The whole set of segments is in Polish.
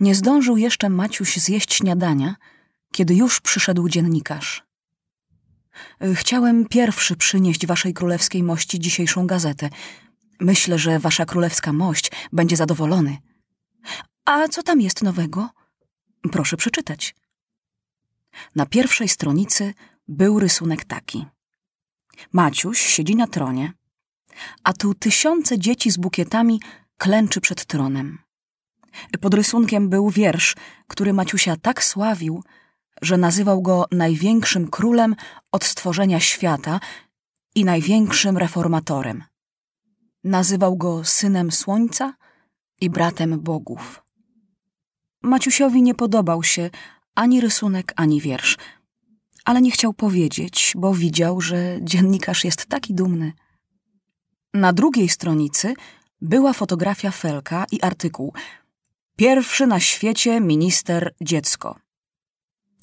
Nie zdążył jeszcze Maciuś zjeść śniadania, kiedy już przyszedł dziennikarz. Chciałem pierwszy przynieść waszej królewskiej mości dzisiejszą gazetę. Myślę, że wasza królewska mość będzie zadowolony. A co tam jest nowego? Proszę przeczytać. Na pierwszej stronicy był rysunek taki. Maciuś siedzi na tronie, a tu tysiące dzieci z bukietami klęczy przed tronem. Pod rysunkiem był wiersz, który Maciusia tak sławił, że nazywał go największym królem od stworzenia świata i największym reformatorem. Nazywał go synem słońca i bratem bogów. Maciusiowi nie podobał się ani rysunek, ani wiersz, ale nie chciał powiedzieć, bo widział, że dziennikarz jest taki dumny. Na drugiej stronicy była fotografia Felka i artykuł Pierwszy na świecie minister dziecko.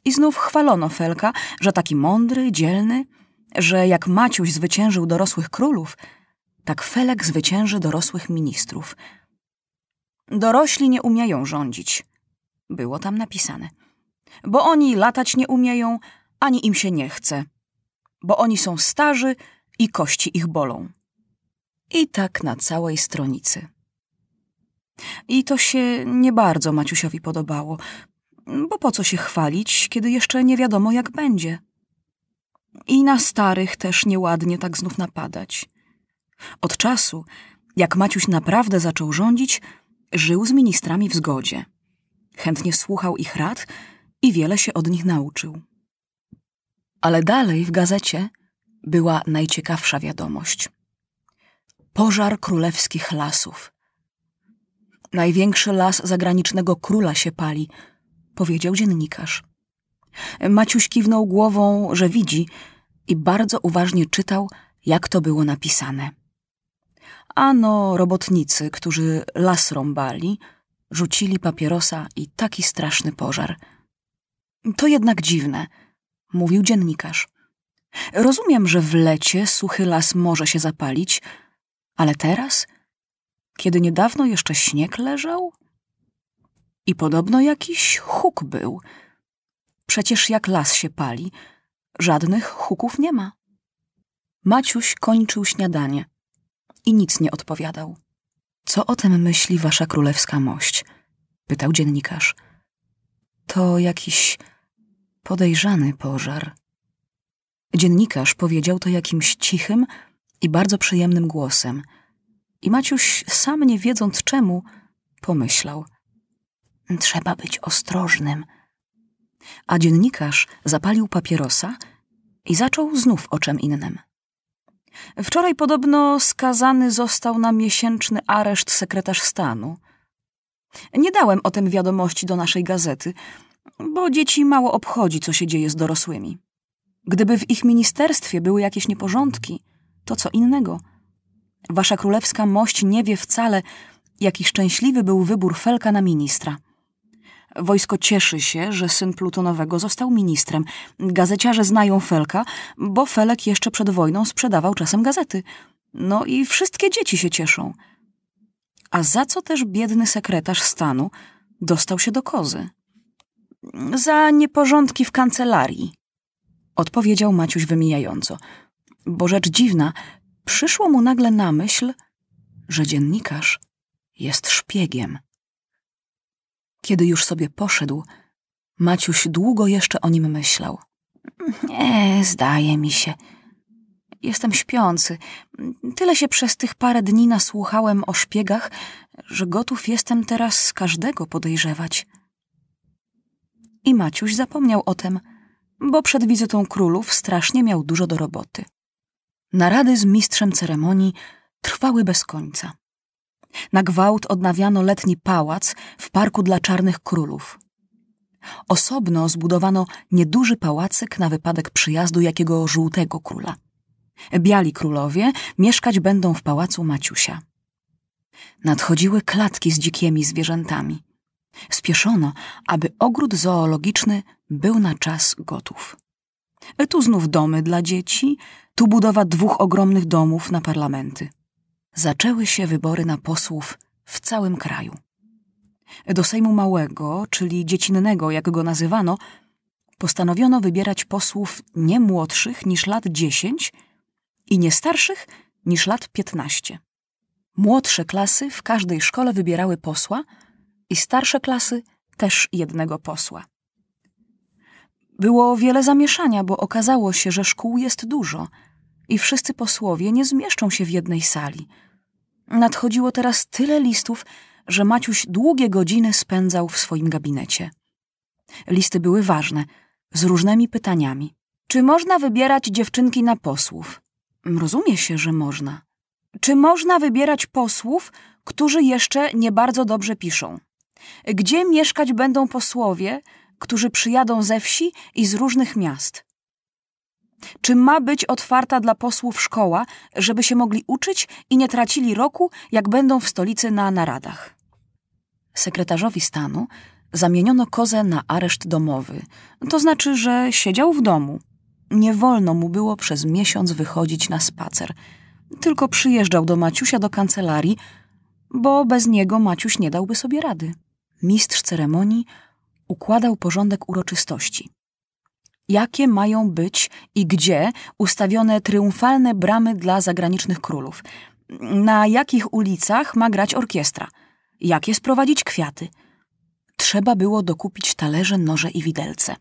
I znów chwalono Felka, że taki mądry, dzielny, że jak Maciuś zwyciężył dorosłych królów, tak Felek zwycięży dorosłych ministrów. Dorośli nie umieją rządzić, było tam napisane. Bo oni latać nie umieją, ani im się nie chce. Bo oni są starzy i kości ich bolą. I tak na całej stronicy. I to się nie bardzo Maciusiowi podobało, bo po co się chwalić, kiedy jeszcze nie wiadomo jak będzie. I na starych też nieładnie tak znów napadać. Od czasu, jak Maciuś naprawdę zaczął rządzić, żył z ministrami w zgodzie. Chętnie słuchał ich rad i wiele się od nich nauczył. Ale dalej w gazecie była najciekawsza wiadomość. Pożar królewskich lasów. Największy las zagranicznego króla się pali, powiedział dziennikarz. Maciuś kiwnął głową, że widzi i bardzo uważnie czytał, jak to było napisane. Ano robotnicy, którzy las rąbali, rzucili papierosa i taki straszny pożar. To jednak dziwne, mówił dziennikarz. Rozumiem, że w lecie suchy las może się zapalić, ale teraz, kiedy niedawno jeszcze śnieg leżał? I podobno jakiś huk był. Przecież jak las się pali, żadnych huków nie ma. Maciuś kończył śniadanie i nic nie odpowiadał. Co o tym myśli wasza królewska mość? pytał dziennikarz. To jakiś podejrzany pożar. Dziennikarz powiedział to jakimś cichym i bardzo przyjemnym głosem. I Maciuś, sam nie wiedząc czemu, pomyślał. Trzeba być ostrożnym. A dziennikarz zapalił papierosa i zaczął znów o czym innym. Wczoraj podobno skazany został na miesięczny areszt sekretarz stanu. Nie dałem o tym wiadomości do naszej gazety, bo dzieci mało obchodzi, co się dzieje z dorosłymi. Gdyby w ich ministerstwie były jakieś nieporządki, to co innego. Wasza królewska mość nie wie wcale, jaki szczęśliwy był wybór Felka na ministra. Wojsko cieszy się, że syn Plutonowego został ministrem. Gazeciarze znają Felka, bo Felek jeszcze przed wojną sprzedawał czasem gazety. No i wszystkie dzieci się cieszą. A za co też biedny sekretarz stanu dostał się do kozy? Za nieporządki w kancelarii, odpowiedział Maciuś wymijająco. Bo rzecz dziwna, przyszło mu nagle na myśl, że dziennikarz jest szpiegiem. Kiedy już sobie poszedł, Maciuś długo jeszcze o nim myślał. Nie, zdaje mi się. Jestem śpiący. Tyle się przez tych parę dni nasłuchałem o szpiegach, że gotów jestem teraz każdego podejrzewać. I Maciuś zapomniał o tym, bo przed wizytą królów strasznie miał dużo do roboty. Narady z mistrzem ceremonii trwały bez końca. Na gwałt odnawiano letni pałac w parku dla czarnych królów. Osobno zbudowano nieduży pałacyk na wypadek przyjazdu jakiego żółtego króla. Biali królowie mieszkać będą w pałacu Maciusia. Nadchodziły klatki z dzikimi zwierzętami. Spieszono, aby ogród zoologiczny był na czas gotów. Tu znów domy dla dzieci, tu budowa dwóch ogromnych domów na parlamenty zaczęły się wybory na posłów w całym kraju. Do Sejmu Małego, czyli dziecinnego, jak go nazywano, postanowiono wybierać posłów nie młodszych niż lat 10 i nie starszych niż lat 15. Młodsze klasy w każdej szkole wybierały posła i starsze klasy też jednego posła. Było wiele zamieszania, bo okazało się, że szkół jest dużo i wszyscy posłowie nie zmieszczą się w jednej sali. Nadchodziło teraz tyle listów, że Maciuś długie godziny spędzał w swoim gabinecie. Listy były ważne, z różnymi pytaniami. Czy można wybierać dziewczynki na posłów? Rozumie się, że można. Czy można wybierać posłów, którzy jeszcze nie bardzo dobrze piszą? Gdzie mieszkać będą posłowie, którzy przyjadą ze wsi i z różnych miast? Czy ma być otwarta dla posłów szkoła, żeby się mogli uczyć i nie tracili roku, jak będą w stolicy na naradach? Sekretarzowi stanu zamieniono kozę na areszt domowy, to znaczy, że siedział w domu. Nie wolno mu było przez miesiąc wychodzić na spacer. Tylko przyjeżdżał do Maciusia do kancelarii, bo bez niego Maciuś nie dałby sobie rady. Mistrz ceremonii układał porządek uroczystości. Jakie mają być i gdzie ustawione triumfalne bramy dla zagranicznych królów? Na jakich ulicach ma grać orkiestra? Jakie sprowadzić kwiaty? Trzeba było dokupić talerze, noże i widelce.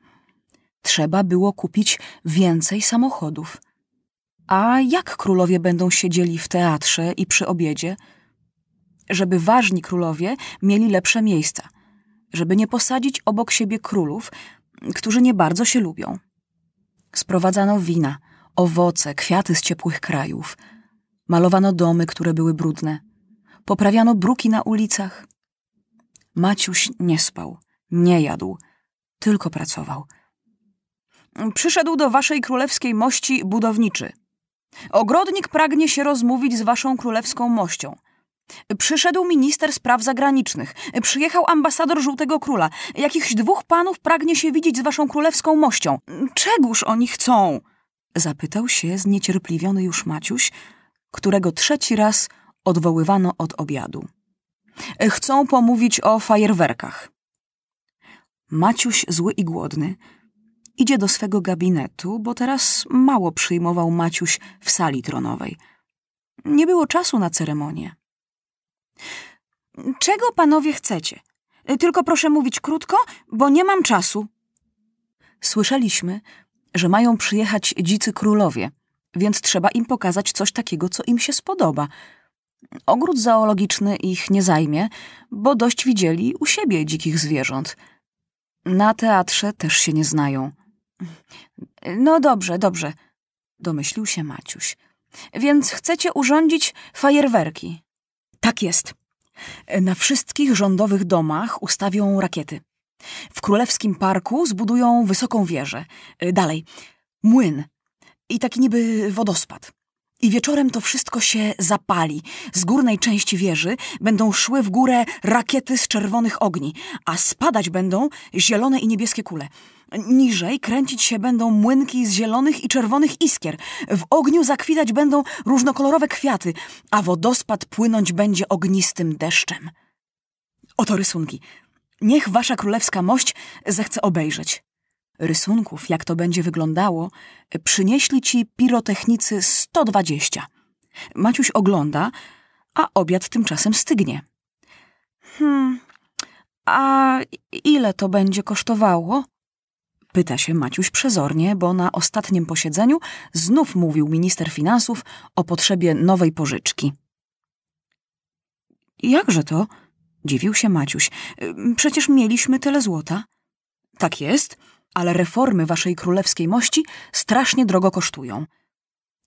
Trzeba było kupić więcej samochodów. A jak królowie będą siedzieli w teatrze i przy obiedzie? Żeby ważni królowie mieli lepsze miejsca, żeby nie posadzić obok siebie królów, którzy nie bardzo się lubią. Sprowadzano wina, owoce, kwiaty z ciepłych krajów. Malowano domy, które były brudne. Poprawiano bruki na ulicach. Maciuś nie spał, nie jadł, tylko pracował. Przyszedł do waszej królewskiej mości budowniczy. Ogrodnik pragnie się rozmówić z waszą królewską mością. Przyszedł minister spraw zagranicznych. Przyjechał ambasador Żółtego Króla. Jakichś dwóch panów pragnie się widzieć z waszą królewską mością. Czegóż oni chcą? Zapytał się zniecierpliwiony już Maciuś, którego trzeci raz odwoływano od obiadu. Chcą pomówić o fajerwerkach. Maciuś, zły i głodny, idzie do swego gabinetu, bo teraz mało przyjmował Maciuś w sali tronowej. Nie było czasu na ceremonię. Czego panowie chcecie? Tylko proszę mówić krótko, bo nie mam czasu. Słyszeliśmy, że mają przyjechać dzicy królowie, więc trzeba im pokazać coś takiego, co im się spodoba. Ogród zoologiczny ich nie zajmie, bo dość widzieli u siebie dzikich zwierząt. Na teatrze też się nie znają. No dobrze, dobrze, domyślił się Maciuś. Więc chcecie urządzić fajerwerki. Tak jest. Na wszystkich rządowych domach ustawią rakiety. W Królewskim Parku zbudują wysoką wieżę. Dalej, młyn i taki niby wodospad. I wieczorem to wszystko się zapali. Z górnej części wieży będą szły w górę rakiety z czerwonych ogni, a spadać będą zielone i niebieskie kule. Niżej kręcić się będą młynki z zielonych i czerwonych iskier. W ogniu zakwitać będą różnokolorowe kwiaty, a wodospad płynąć będzie ognistym deszczem. Oto rysunki. Niech wasza królewska mość zechce obejrzeć. Rysunków, jak to będzie wyglądało, przynieśli ci pirotechnicy 120. Maciuś ogląda, a obiad tymczasem stygnie. Hmm, a ile to będzie kosztowało? Pyta się Maciuś przezornie, bo na ostatnim posiedzeniu znów mówił minister finansów o potrzebie nowej pożyczki. Jakże to? Dziwił się Maciuś. Przecież mieliśmy tyle złota. Tak jest, ale reformy waszej królewskiej mości strasznie drogo kosztują.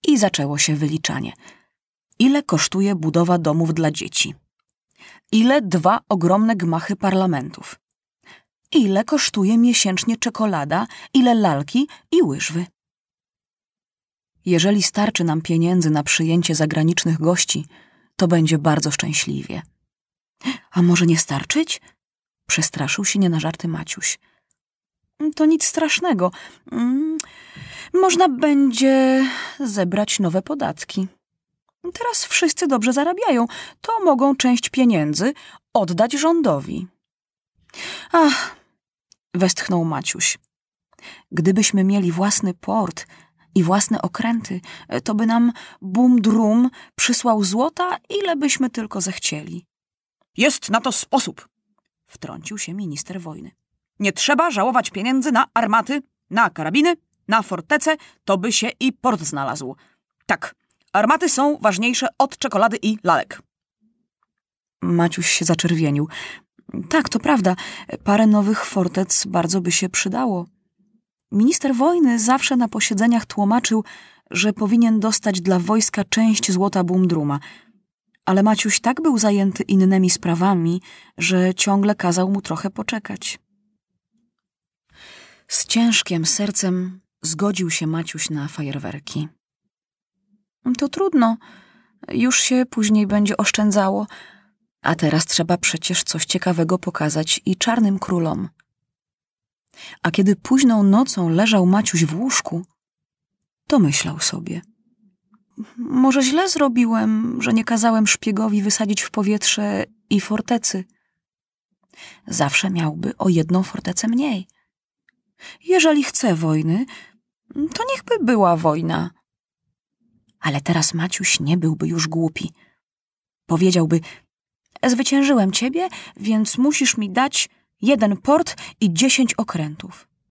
I zaczęło się wyliczanie. Ile kosztuje budowa domów dla dzieci? Ile dwa ogromne gmachy parlamentów? Ile kosztuje miesięcznie czekolada, ile lalki i łyżwy? Jeżeli starczy nam pieniędzy na przyjęcie zagranicznych gości, to będzie bardzo szczęśliwie. A może nie starczyć? Przestraszył się nie na żarty Maciuś. To nic strasznego. Mm, można będzie zebrać nowe podatki. Teraz wszyscy dobrze zarabiają, to mogą część pieniędzy oddać rządowi. Ach, westchnął Maciuś. Gdybyśmy mieli własny port i własne okręty, to by nam bum drum przysłał złota, ile byśmy tylko zechcieli. Jest na to sposób, wtrącił się minister wojny. Nie trzeba żałować pieniędzy na armaty, na karabiny, na fortece, to by się i port znalazł. Tak, armaty są ważniejsze od czekolady i lalek. Maciuś się zaczerwienił. Tak, to prawda, parę nowych fortec bardzo by się przydało. Minister wojny zawsze na posiedzeniach tłumaczył, że powinien dostać dla wojska część złota Bumdruma, ale Maciuś tak był zajęty innymi sprawami, że ciągle kazał mu trochę poczekać. Z ciężkiem sercem zgodził się Maciuś na fajerwerki. To trudno, już się później będzie oszczędzało, a teraz trzeba przecież coś ciekawego pokazać i czarnym królom. A kiedy późną nocą leżał Maciuś w łóżku, to myślał sobie. Może źle zrobiłem, że nie kazałem szpiegowi wysadzić w powietrze i fortecy. Zawsze miałby o jedną fortecę mniej. Jeżeli chce wojny, to niechby była wojna. Ale teraz Maciuś nie byłby już głupi. Powiedziałby, zwyciężyłem ciebie, więc musisz mi dać jeden port i dziesięć okrętów.